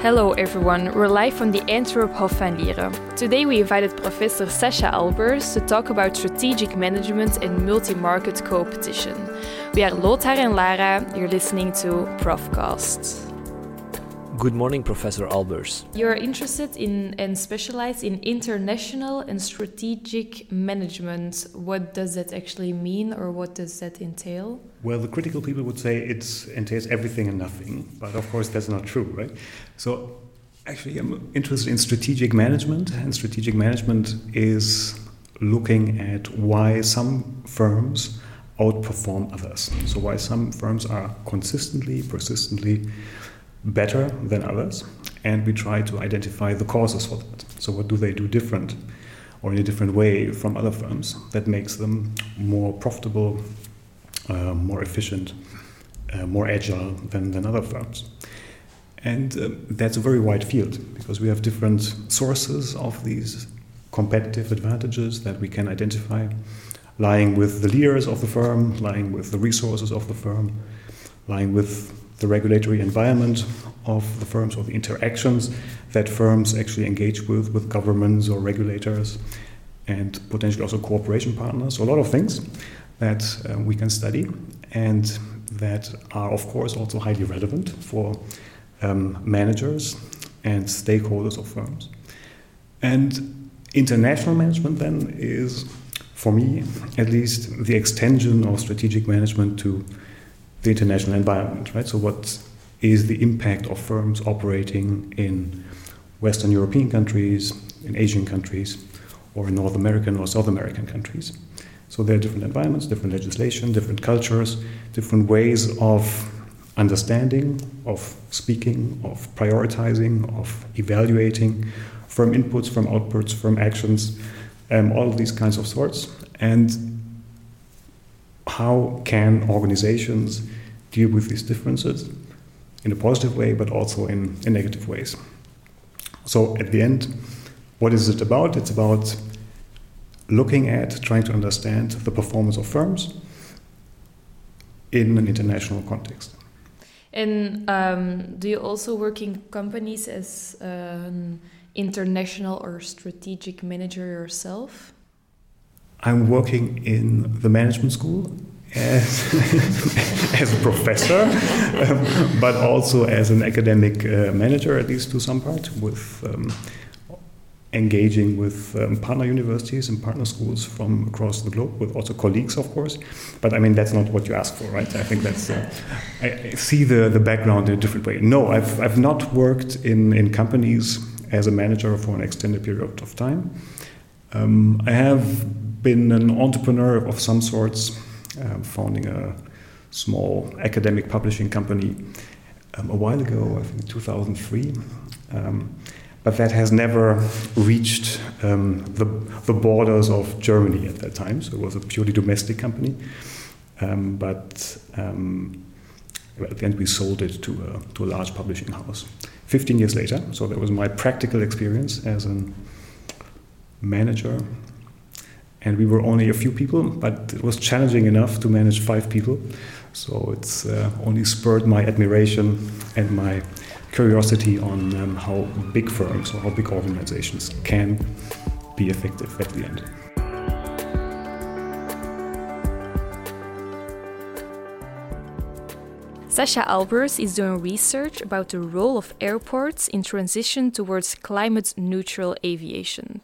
Hello everyone, we're live from the Antwerp Hof van Liere. Today we invited Professor Sascha Albers to talk about strategic management and multi-market coopetition. We are Lothar and Lara, you're listening to Profcast. Good morning, Professor Albers. You're interested in and specialized in international and strategic management. What does that actually mean, or what does that entail? Well, the critical people would say it entails everything and nothing, but of course that's not true, right? So, actually, I'm interested in strategic management, and strategic management is looking at why some firms outperform others. So, why some firms are consistently, persistently better than others, and we try to identify the causes for that. So, what do they do different or in a different way from other firms that makes them more profitable, uh, more efficient, uh, more agile than, than other firms? And uh, that's a very wide field because we have different sources of these competitive advantages that we can identify, lying with the leaders of the firm, lying with the resources of the firm, lying with the regulatory environment of the firms or the interactions that firms actually engage with, with governments or regulators, and potentially also cooperation partners. So, a lot of things that uh, we can study and that are, of course, also highly relevant for um, managers and stakeholders of firms. And international management then is, for me at least, the extension of strategic management to the international environment, right? So, what is the impact of firms operating in Western European countries, in Asian countries, or in North American or South American countries? So, there are different environments, different legislation, different cultures, different ways of understanding, of speaking, of prioritizing, of evaluating firm inputs, firm outputs, firm actions, um, all of these kinds of sorts. And how can organizations deal with these differences in a positive way, but also in, in negative ways? So, at the end, what is it about? It's about looking at trying to understand the performance of firms in an international context. And um, do you also work in companies as an international or strategic manager yourself? I'm working in the management school as, as a professor, um, but also as an academic uh, manager, at least to some part, with um, engaging with um, partner universities and partner schools from across the globe, with also colleagues, of course. But I mean, that's not what you ask for, right? I think that's. Uh, I, I see the, the background in a different way. No, I've, I've not worked in, in companies as a manager for an extended period of time. Um, I have been an entrepreneur of some sorts, um, founding a small academic publishing company um, a while ago, I think 2003. Um, but that has never reached um, the, the borders of Germany at that time, so it was a purely domestic company. Um, but at the end, we sold it to a, to a large publishing house. 15 years later, so that was my practical experience as a manager and we were only a few people, but it was challenging enough to manage five people. So it's uh, only spurred my admiration and my curiosity on um, how big firms or how big organizations can be effective at the end. Sascha Albers is doing research about the role of airports in transition towards climate neutral aviation.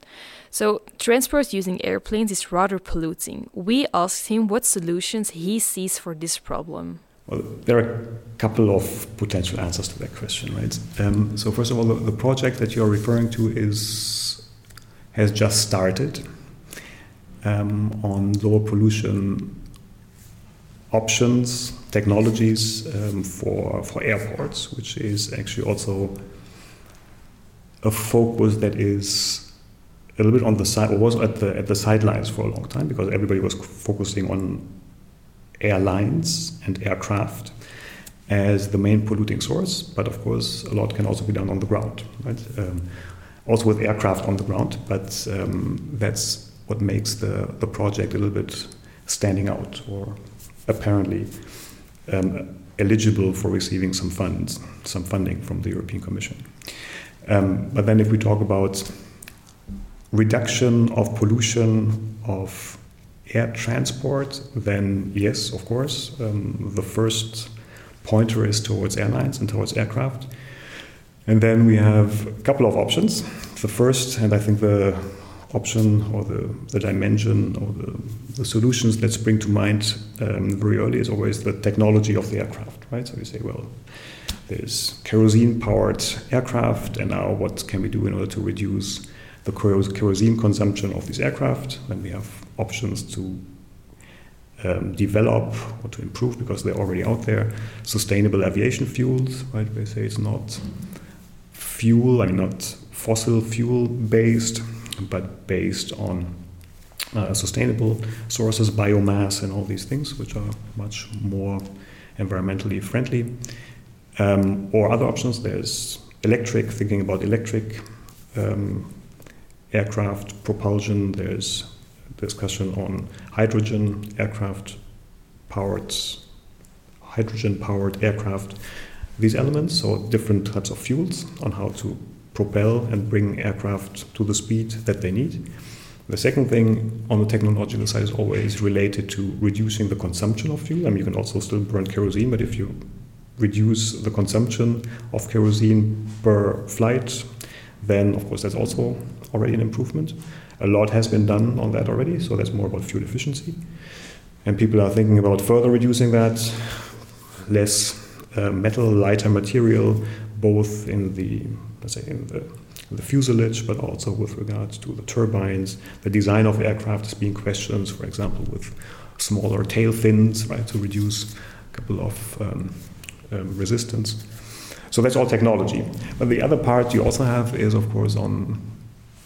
So, transport using airplanes is rather polluting. We asked him what solutions he sees for this problem. Well, there are a couple of potential answers to that question, right? Um, so, first of all, the, the, project that you're referring to is has just started um, on lower pollution options, technologies um, for for airports, which is actually also a focus that is a little bit on the side, or was at the at the sidelines for a long time because everybody was focusing on airlines and aircraft as the main polluting source. But of course, a lot can also be done on the ground, right? Um, also with aircraft on the ground, but um, that's what makes the the project a little bit standing out, or apparently um, eligible for receiving some funds, some funding from the European Commission. Um, but then if we talk about reduction of pollution of air transport, then yes, of course, um, the first pointer is towards airlines and towards aircraft. And then we have a couple of options. The first, and I think the option or the, the dimension or the, the solutions that spring to mind um, very early is always the technology of the aircraft, right? So you say, well, there's kerosene powered aircraft, and now what can we do in order to reduce the kerosene consumption of these aircraft? Then we have options to um, develop or to improve because they're already out there sustainable aviation fuels, right? They say it's not fuel, I mean, not fossil fuel based, but based on uh, sustainable sources, biomass, and all these things, which are much more environmentally friendly. Um, or other options, there's electric, thinking about electric um, aircraft propulsion, there's discussion on hydrogen aircraft powered, hydrogen powered aircraft. These elements, so different types of fuels on how to propel and bring aircraft to the speed that they need. The second thing on the technological side is always related to reducing the consumption of fuel. I mean, you can also still burn kerosene, but if you reduce the consumption of kerosene per flight, then of course that's also already an improvement. A lot has been done on that already, so that's more about fuel efficiency. And people are thinking about further reducing that, less uh, metal, lighter material, both in the let's say in the, in the fuselage, but also with regards to the turbines. The design of aircraft is being questioned, for example, with smaller tail fins, right, to reduce a couple of um, um, resistance. So that's all technology. But the other part you also have is, of course, on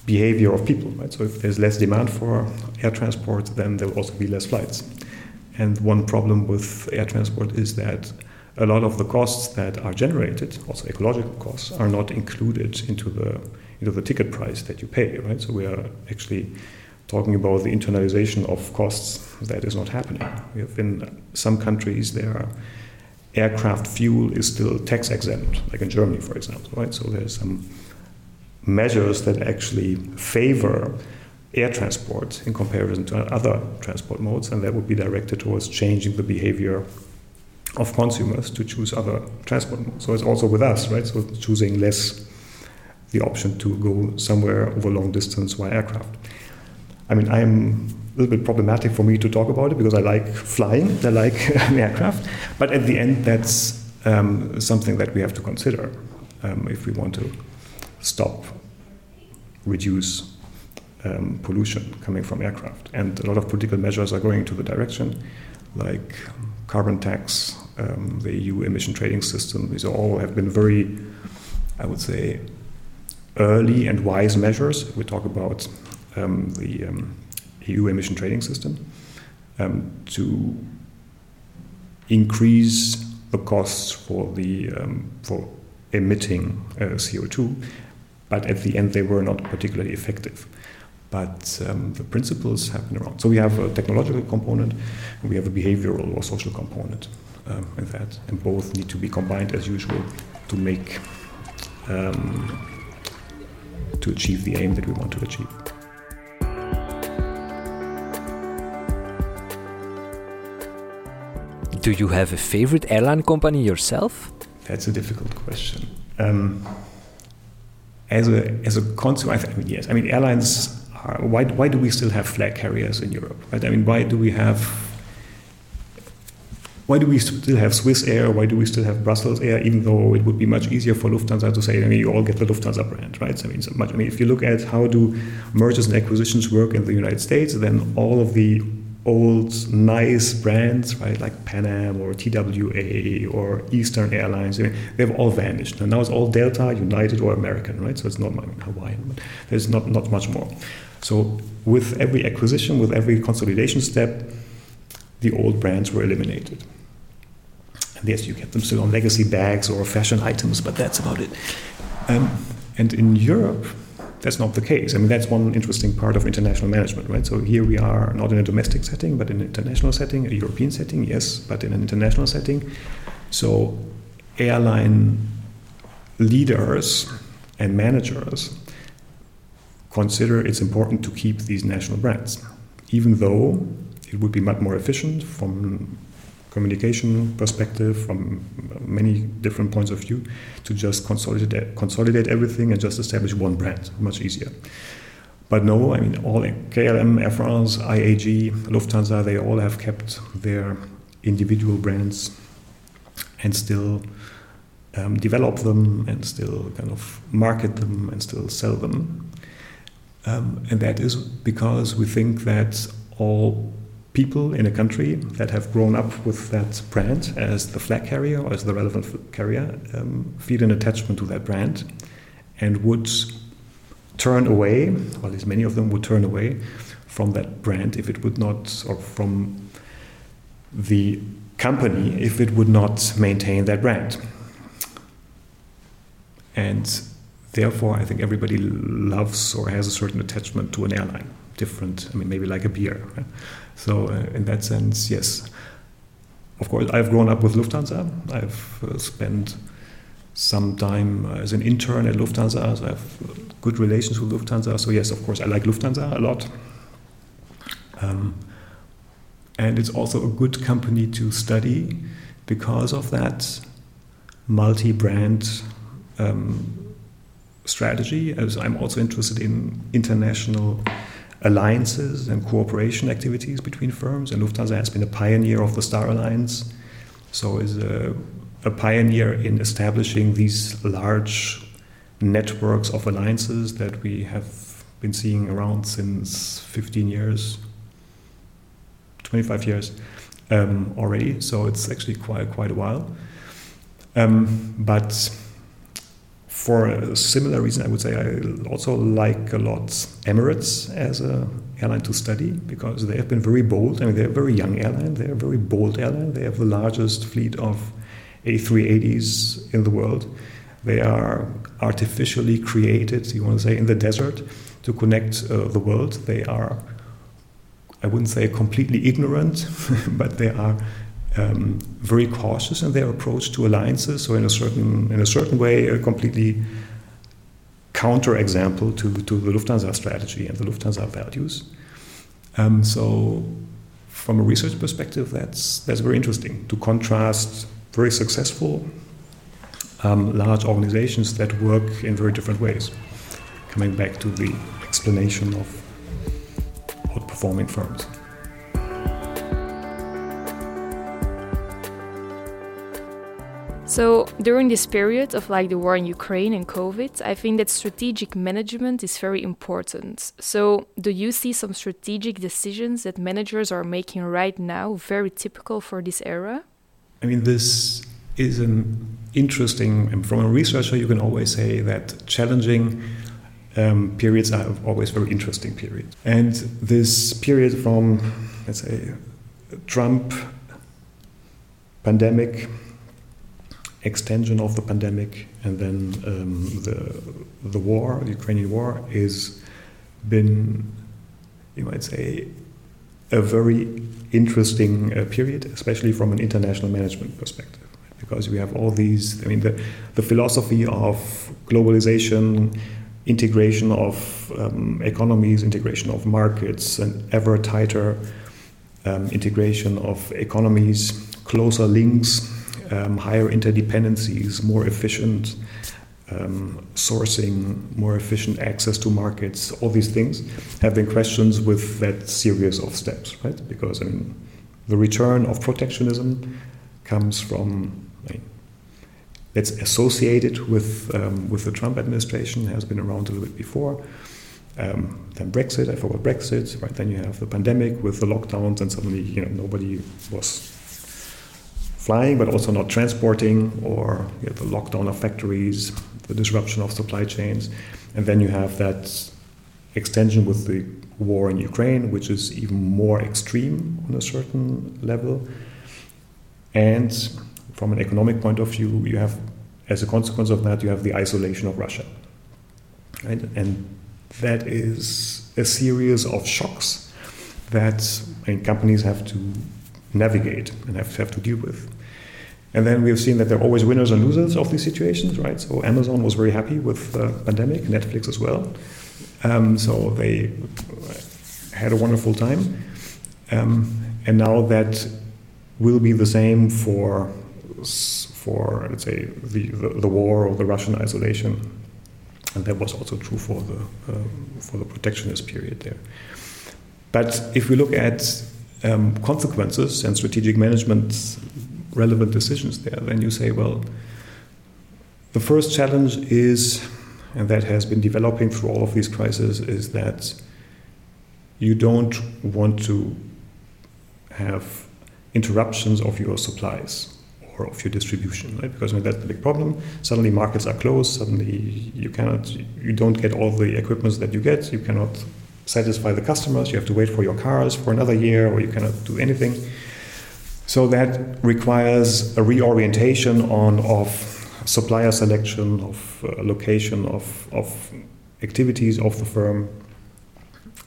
behavior of people, right? So if there's less demand for air transport, then there will also be less flights. And one problem with air transport is that a lot of the costs that are generated, also ecological costs, are not included into the into the ticket price that you pay, right? So we are actually talking about the internalization of costs that is not happening. We have in some countries there aircraft fuel is still tax exempt, like in Germany, for example, right? So there's some measures that actually favor air transport in comparison to other transport modes, and that would be directed towards changing the behavior of consumers to choose other transport modes. So it's also with us, right? So choosing less the option to go somewhere over long distance via aircraft. I mean, I'm a little bit problematic for me to talk about it because I like flying, I like aircraft, but at the end, that's um, something that we have to consider um, if we want to stop, reduce um, pollution coming from aircraft. And a lot of political measures are going into the direction, like carbon tax, um, the EU emission trading system. These all have been very, I would say, early and wise measures. We talk about um, the um, EU emission trading system um, to increase the costs for the um, for emitting uh, CO2, but at the end they were not particularly effective. But um, the principles have been around. So we have a technological component, and we have a behavioral or social component um, in that, and both need to be combined as usual to make um, to achieve the aim that we want to achieve. Do you have a favorite airline company yourself? That's a difficult question. Um, as a as a consumer, I mean, yes. I mean, airlines are. Why why do we still have flag carriers in Europe? Right? I mean, why do we have why do we still have Swiss Air? Why do we still have Brussels Air? Even though it would be much easier for Lufthansa to say, I mean, you all get the Lufthansa brand, right? I mean, so much, I mean, if you look at how do mergers and acquisitions work in the United States, then all of the old nice brands, right, like Pan Am or TWA or Eastern Airlines, I mean, they've all vanished. And now it's all Delta, United, or American, right? So it's not I mean, Hawaiian, but there's not, not much more. So with every acquisition, with every consolidation step, the old brands were eliminated. And yes, you get them still on legacy bags or fashion items, but that's about it. Um, and in Europe, that's not the case. I mean, that's one interesting part of international management, right? So here we are not in a domestic setting, but in an international setting, a European setting, yes, but in an international setting. So airline leaders and managers consider it's important to keep these national brands, even though it would be much more efficient from communication perspective, from many different points of view, to just consolidate consolidate everything and just establish one brand, much easier. But no, I mean, all KLM, Air France, IAG, Lufthansa, they all have kept their individual brands and still um, develop them and still kind of market them and still sell them. Um, and that is because we think that all people in a country that have grown up with that brand as the flag carrier or as the relevant carrier um, feel an attachment to that brand and would turn away, or at least many of them would turn away from that brand if it would not, or from the company if it would not maintain that brand. And therefore, I think everybody loves or has a certain attachment to an airline. Different, I mean, maybe like a beer. So, uh, in that sense, yes. Of course, I've grown up with Lufthansa. I've uh, spent some time as an intern at Lufthansa, so I have good relations with Lufthansa. So yes, of course, I like Lufthansa a lot. Um, and it's also a good company to study because of that multi-brand um, strategy. As I'm also interested in international alliances and cooperation activities between firms, and Lufthansa has been a pioneer of the Star Alliance, so is a a pioneer in establishing these large networks of alliances that we have been seeing around since 15 years, 25 years um, already. So it's actually quite quite a while. Um, but for a similar reason, I would say I also like a lot Emirates as a airline to study because they have been very bold. I mean, they're a very young airline. They're a very bold airline. They have the largest fleet of a380s in the world. They are artificially created, you want to say, in the desert to connect uh, the world. They are, I wouldn't say completely ignorant, but they are um, very cautious in their approach to alliances. So in a certain in a certain way, a completely counter example to, to the Lufthansa strategy and the Lufthansa values. Um, so from a research perspective, that's that's very interesting to contrast very successful um, large organizations that work in very different ways. Coming back to the explanation of outperforming firms. So during this period of like the war in Ukraine and COVID, I think that strategic management is very important. So do you see some strategic decisions that managers are making right now very typical for this era? I mean, this is an interesting, and from a researcher, you can always say that challenging um, periods are always very interesting periods. And this period from, let's say, Trump, pandemic, extension of the pandemic, and then um, the, the war, the Ukrainian war, is been, you might say, a very interesting uh, period, especially from an international management perspective, because we have all these. I mean, the, the philosophy of globalization, integration of um, economies, integration of markets, and ever tighter um, integration of economies, closer links, um, higher interdependencies, more efficient um, sourcing, more efficient access to markets, all these things have been questions with that series of steps, right? Because I mean, the return of protectionism comes from, I mean, it's associated with um, with the Trump administration, has been around a little bit before. Um, then Brexit, I forgot Brexit, right? Then you have the pandemic with the lockdowns, and suddenly you know nobody was flying, but also not transporting, or you the lockdown of factories, the disruption of supply chains. And then you have that extension with the war in Ukraine, which is even more extreme on a certain level. And from an economic point of view, you have, as a consequence of that, you have the isolation of Russia. And that is a series of shocks that I mean, companies have to navigate and have, have to deal with. And then we've seen that there are always winners and losers of these situations, right? So Amazon was very happy with the pandemic, Netflix as well. Um, so they had a wonderful time. Um, and now that will be the same for, for let's say, the, the, the war or the Russian isolation. And that was also true for the, uh, for the protectionist period there. But if we look at um, consequences and strategic management relevant decisions there, then you say, well, the first challenge is, and that has been developing through all of these crises, is that you don't want to have interruptions of your supplies or of your distribution, right? Because I mean, that's the big problem. Suddenly markets are closed. Suddenly you cannot, you don't get all the equipment that you get. You cannot satisfy the customers. You have to wait for your cars for another year, or you cannot do anything. So that requires a reorientation on of supplier selection, of uh, location, of, of activities of the firm,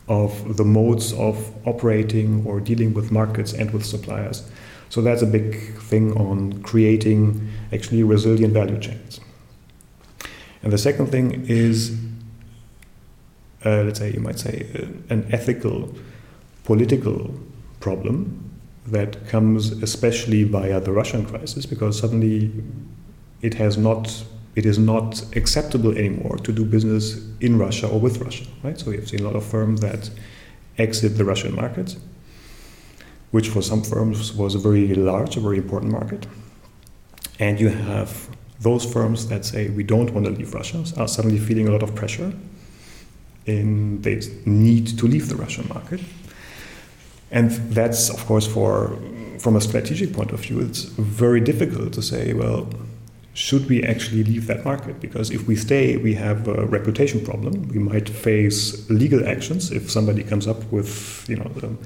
of the modes of operating or dealing with markets and with suppliers. So that's a big thing on creating actually resilient value chains. And the second thing is uh, let's say, you might say, uh, an ethical, political problem that comes especially via the Russian crisis, because suddenly it has not, it is not acceptable anymore to do business in Russia or with Russia, right? So you've seen a lot of firms that exit the Russian market, which for some firms was a very large, a very important market, and you have those firms that say we don't want to leave Russia are suddenly feeling a lot of pressure in they need to leave the Russian market. And that's, of course, for from a strategic point of view, it's very difficult to say, well, should we actually leave that market? Because if we stay, we have a reputation problem. We might face legal actions if somebody comes up with, you know,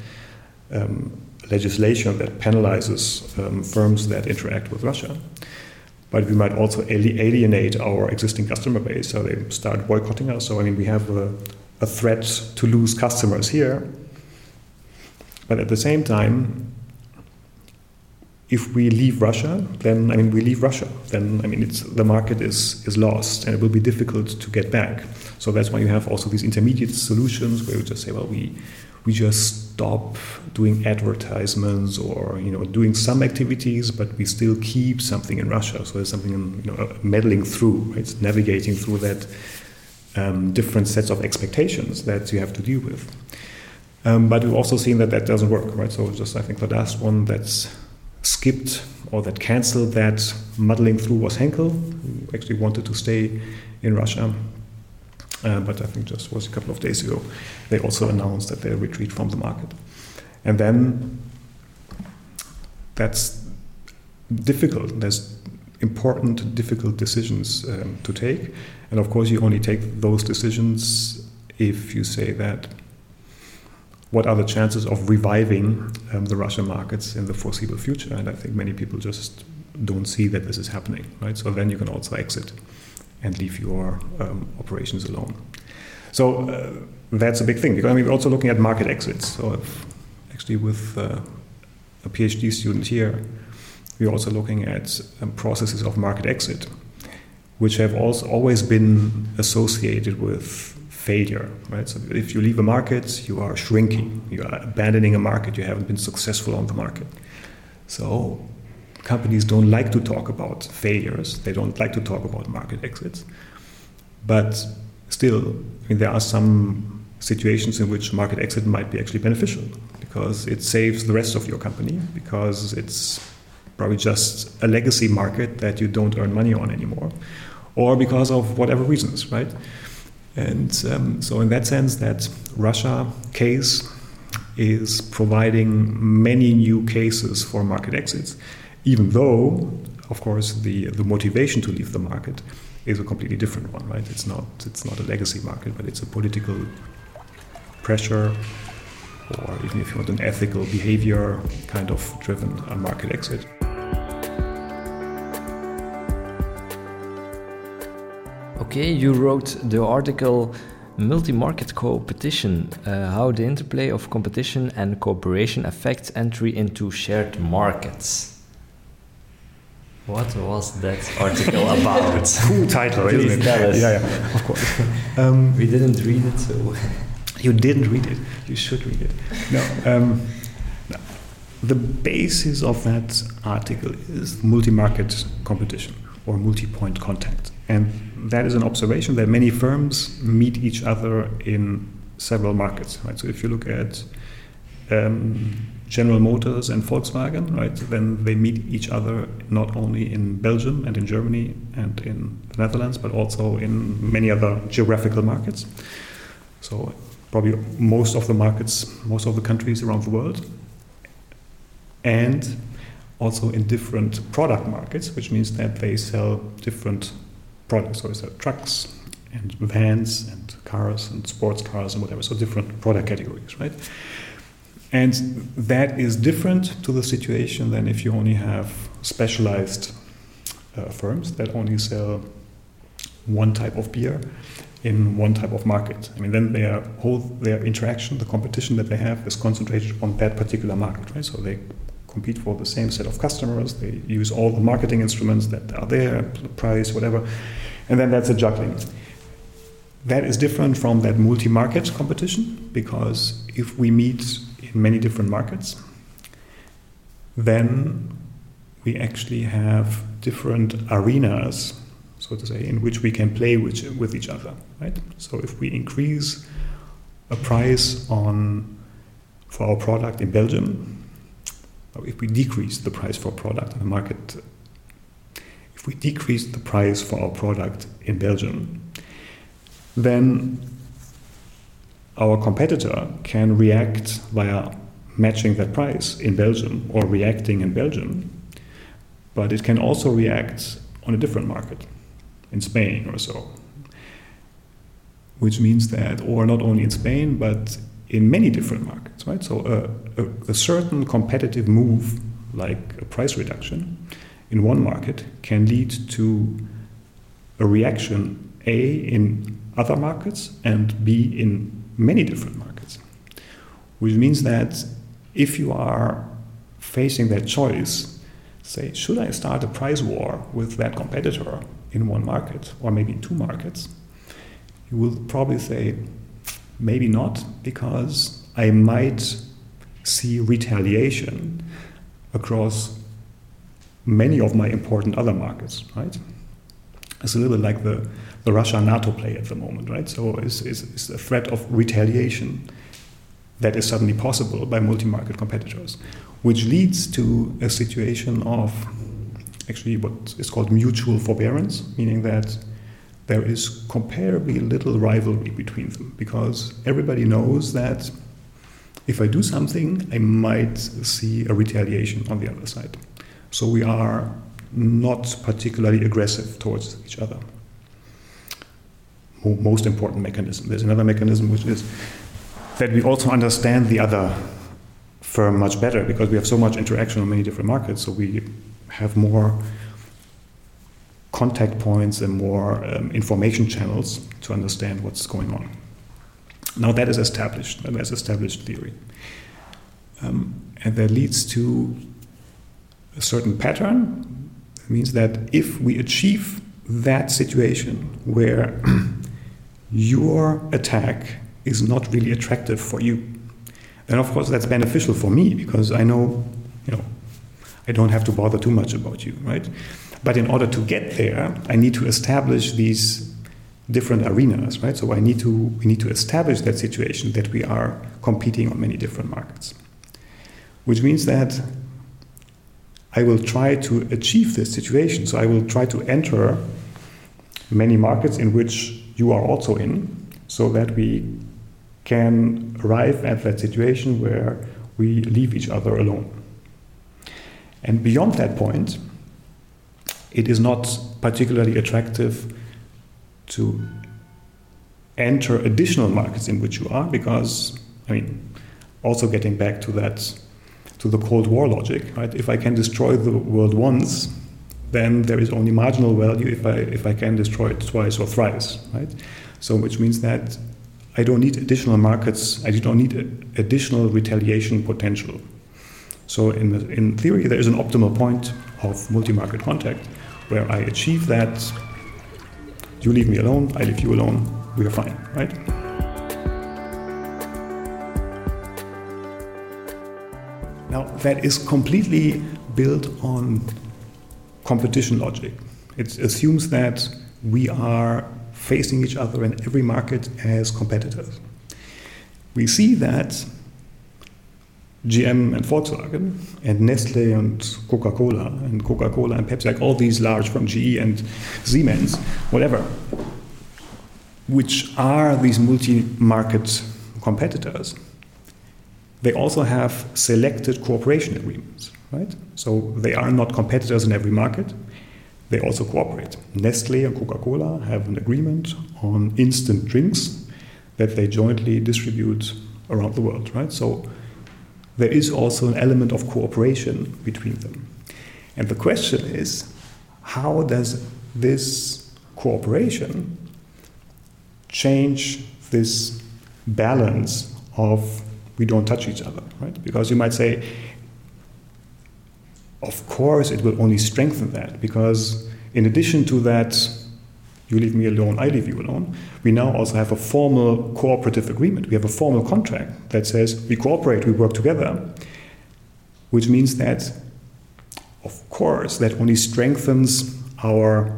um, legislation that penalizes um, firms that interact with Russia but we might also alienate our existing customer base. So they start boycotting us. So I mean, we have a, a threat to lose customers here. But at the same time, if we leave Russia, then I mean we leave Russia. Then I mean it's the market is is lost, and it will be difficult to get back. So that's why you have also these intermediate solutions where you just say, well, we we just stop doing advertisements or you know doing some activities, but we still keep something in Russia. So there's something in, you know meddling through, right? navigating through that um, different sets of expectations that you have to deal with. Um, but we've also seen that that doesn't work, right? So just I think the last one that's skipped or that cancelled that muddling through was Henkel, who actually wanted to stay in Russia uh, but I think just was a couple of days ago, they also announced that they retreat from the market. And then that's difficult. There's important, difficult decisions um, to take. And of course, you only take those decisions if you say that what are the chances of reviving um, the Russian markets in the foreseeable future? And I think many people just don't see that this is happening, right? So then you can also exit and leave your um, operations alone. So uh, that's a big thing because I mean we're also looking at market exits. So actually with uh, a PhD student here, we're also looking at um, processes of market exit, which have also always been associated with failure. Right. So if you leave a market, you are shrinking. You are abandoning a market. You haven't been successful on the market. So companies don't like to talk about failures, they don't like to talk about market exits. But still, I mean, there are some situations in which market exit might be actually beneficial because it saves the rest of your company, because it's probably just a legacy market that you don't earn money on anymore, or because of whatever reasons, right? And um, so, in that sense, that Russia case is providing many new cases for market exits even though, of course, the, the motivation to leave the market is a completely different one, right? It's not, it's not a legacy market, but it's a political pressure or even if you want an ethical behavior kind of driven market exit. Okay, you wrote the article Multi-market coopetition, uh, how the interplay of competition and cooperation affects entry into shared markets. What was that article about? cool title, Please isn't it? tell us. Yeah, yeah, of course. Um, we didn't read it, so you didn't read it. You should read it. No, um, no. The basis of that article is multi-market competition or multi-point contact, and that is an observation that many firms meet each other in several markets. Right. So if you look at um, General Motors and Volkswagen, right? Then they meet each other not only in Belgium and in Germany and in the Netherlands, but also in many other geographical markets. So probably most of the markets, most of the countries around the world, and also in different product markets, which means that they sell different products. So they sell trucks and vans and cars and sports cars and whatever. So different product categories, right? And that is different to the situation than if you only have specialized uh, firms that only sell one type of beer in one type of market. I mean, then their whole their interaction, the competition that they have, is concentrated on that particular market, right? So they compete for the same set of customers. They use all the marketing instruments that are there, price, whatever, and then that's a juggling. That is different from that multi-market competition because if we meet in many different markets, then we actually have different arenas, so to say, in which we can play with, with each other, right? So if we increase a price on for our product in Belgium, if we decrease the price for product in the market, if we decrease the price for our product in Belgium, then our competitor can react via matching that price in Belgium or reacting in Belgium, but it can also react on a different market, in Spain or so. Which means that, or not only in Spain, but in many different markets, right? So a, a, a certain competitive move, like a price reduction, in one market can lead to a reaction A in other markets and B in many different markets. Which means that if you are facing that choice, say, should I start a price war with that competitor in one market or maybe in two markets? You will probably say, maybe not, because I might see retaliation across many of my important other markets, right? It's a little bit like the, the Russia NATO play at the moment, right? So it's, it's, it's a threat of retaliation that is suddenly possible by multi market competitors, which leads to a situation of actually what is called mutual forbearance, meaning that there is comparably little rivalry between them because everybody knows that if I do something, I might see a retaliation on the other side. So we are not particularly aggressive towards each other. Most important mechanism. There's another mechanism which is that we also understand the other firm much better because we have so much interaction on many different markets. So we have more contact points and more um, information channels to understand what's going on. Now that is established, that's established theory. Um, and that leads to a certain pattern. It means that if we achieve that situation where your attack is not really attractive for you, then of course that's beneficial for me because I know, you know, I don't have to bother too much about you, right? But in order to get there, I need to establish these different arenas, right? So I need to we need to establish that situation that we are competing on many different markets, which means that I will try to achieve this situation. So I will try to enter many markets in which you are also in, so that we can arrive at that situation where we leave each other alone. And beyond that point, it is not particularly attractive to enter additional markets in which you are because, I mean, also getting back to that, to the Cold War logic, right? If I can destroy the world once, then there is only marginal value if I, if I can destroy it twice or thrice, right? So, which means that I don't need additional markets, I don't need additional retaliation potential. So, in, the, in theory, there is an optimal point of multi market contact where I achieve that. You leave me alone, I leave you alone, we are fine, right? Now, that is completely built on competition logic. It assumes that we are facing each other in every market as competitors. We see that GM and Volkswagen and Nestle and Coca Cola and Coca Cola and Pepsi, like all these large from GE and Siemens, whatever, which are these multi market competitors, they also have selected cooperation agreements, right? So they are not competitors in every market. They also cooperate. Nestle and Coca Cola have an agreement on instant drinks that they jointly distribute around the world, right? So there is also an element of cooperation between them. And the question is how does this cooperation change this balance of we don't touch each other, right? Because you might say, of course, it will only strengthen that because, in addition to that, you leave me alone, I leave you alone, we now also have a formal cooperative agreement. We have a formal contract that says we cooperate, we work together, which means that, of course, that only strengthens our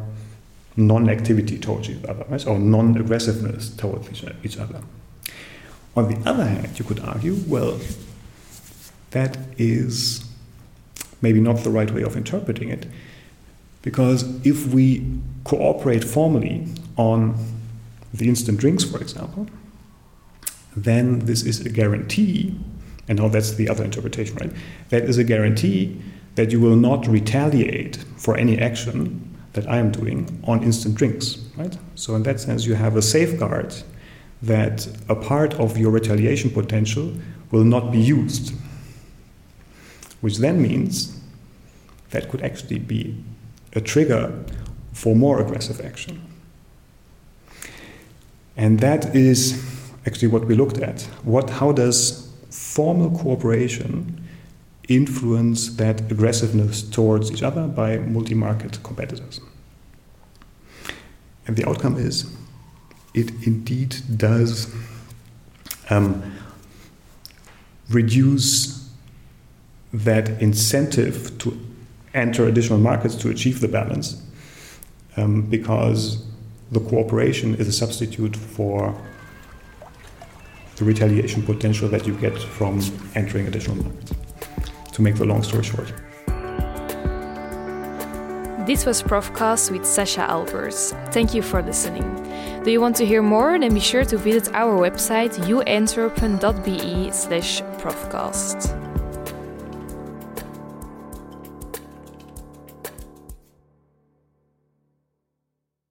non activity towards each other, right? or non aggressiveness towards each other. On the other hand, you could argue, well, that is maybe not the right way of interpreting it. Because if we cooperate formally on the instant drinks, for example, then this is a guarantee, and now that's the other interpretation, right? That is a guarantee that you will not retaliate for any action that I am doing on instant drinks, right? So, in that sense, you have a safeguard that a part of your retaliation potential will not be used, which then means that could actually be a trigger for more aggressive action. And that is actually what we looked at. What, how does formal cooperation influence that aggressiveness towards each other by multi market competitors? And the outcome is it indeed does um, reduce that incentive to enter additional markets to achieve the balance um, because the cooperation is a substitute for the retaliation potential that you get from entering additional markets. To make the long story short. This was Profcast with Sascha Albers. Thank you for listening. Do you want to hear more? Then be sure to visit our website uantwerpen.be slash profcast.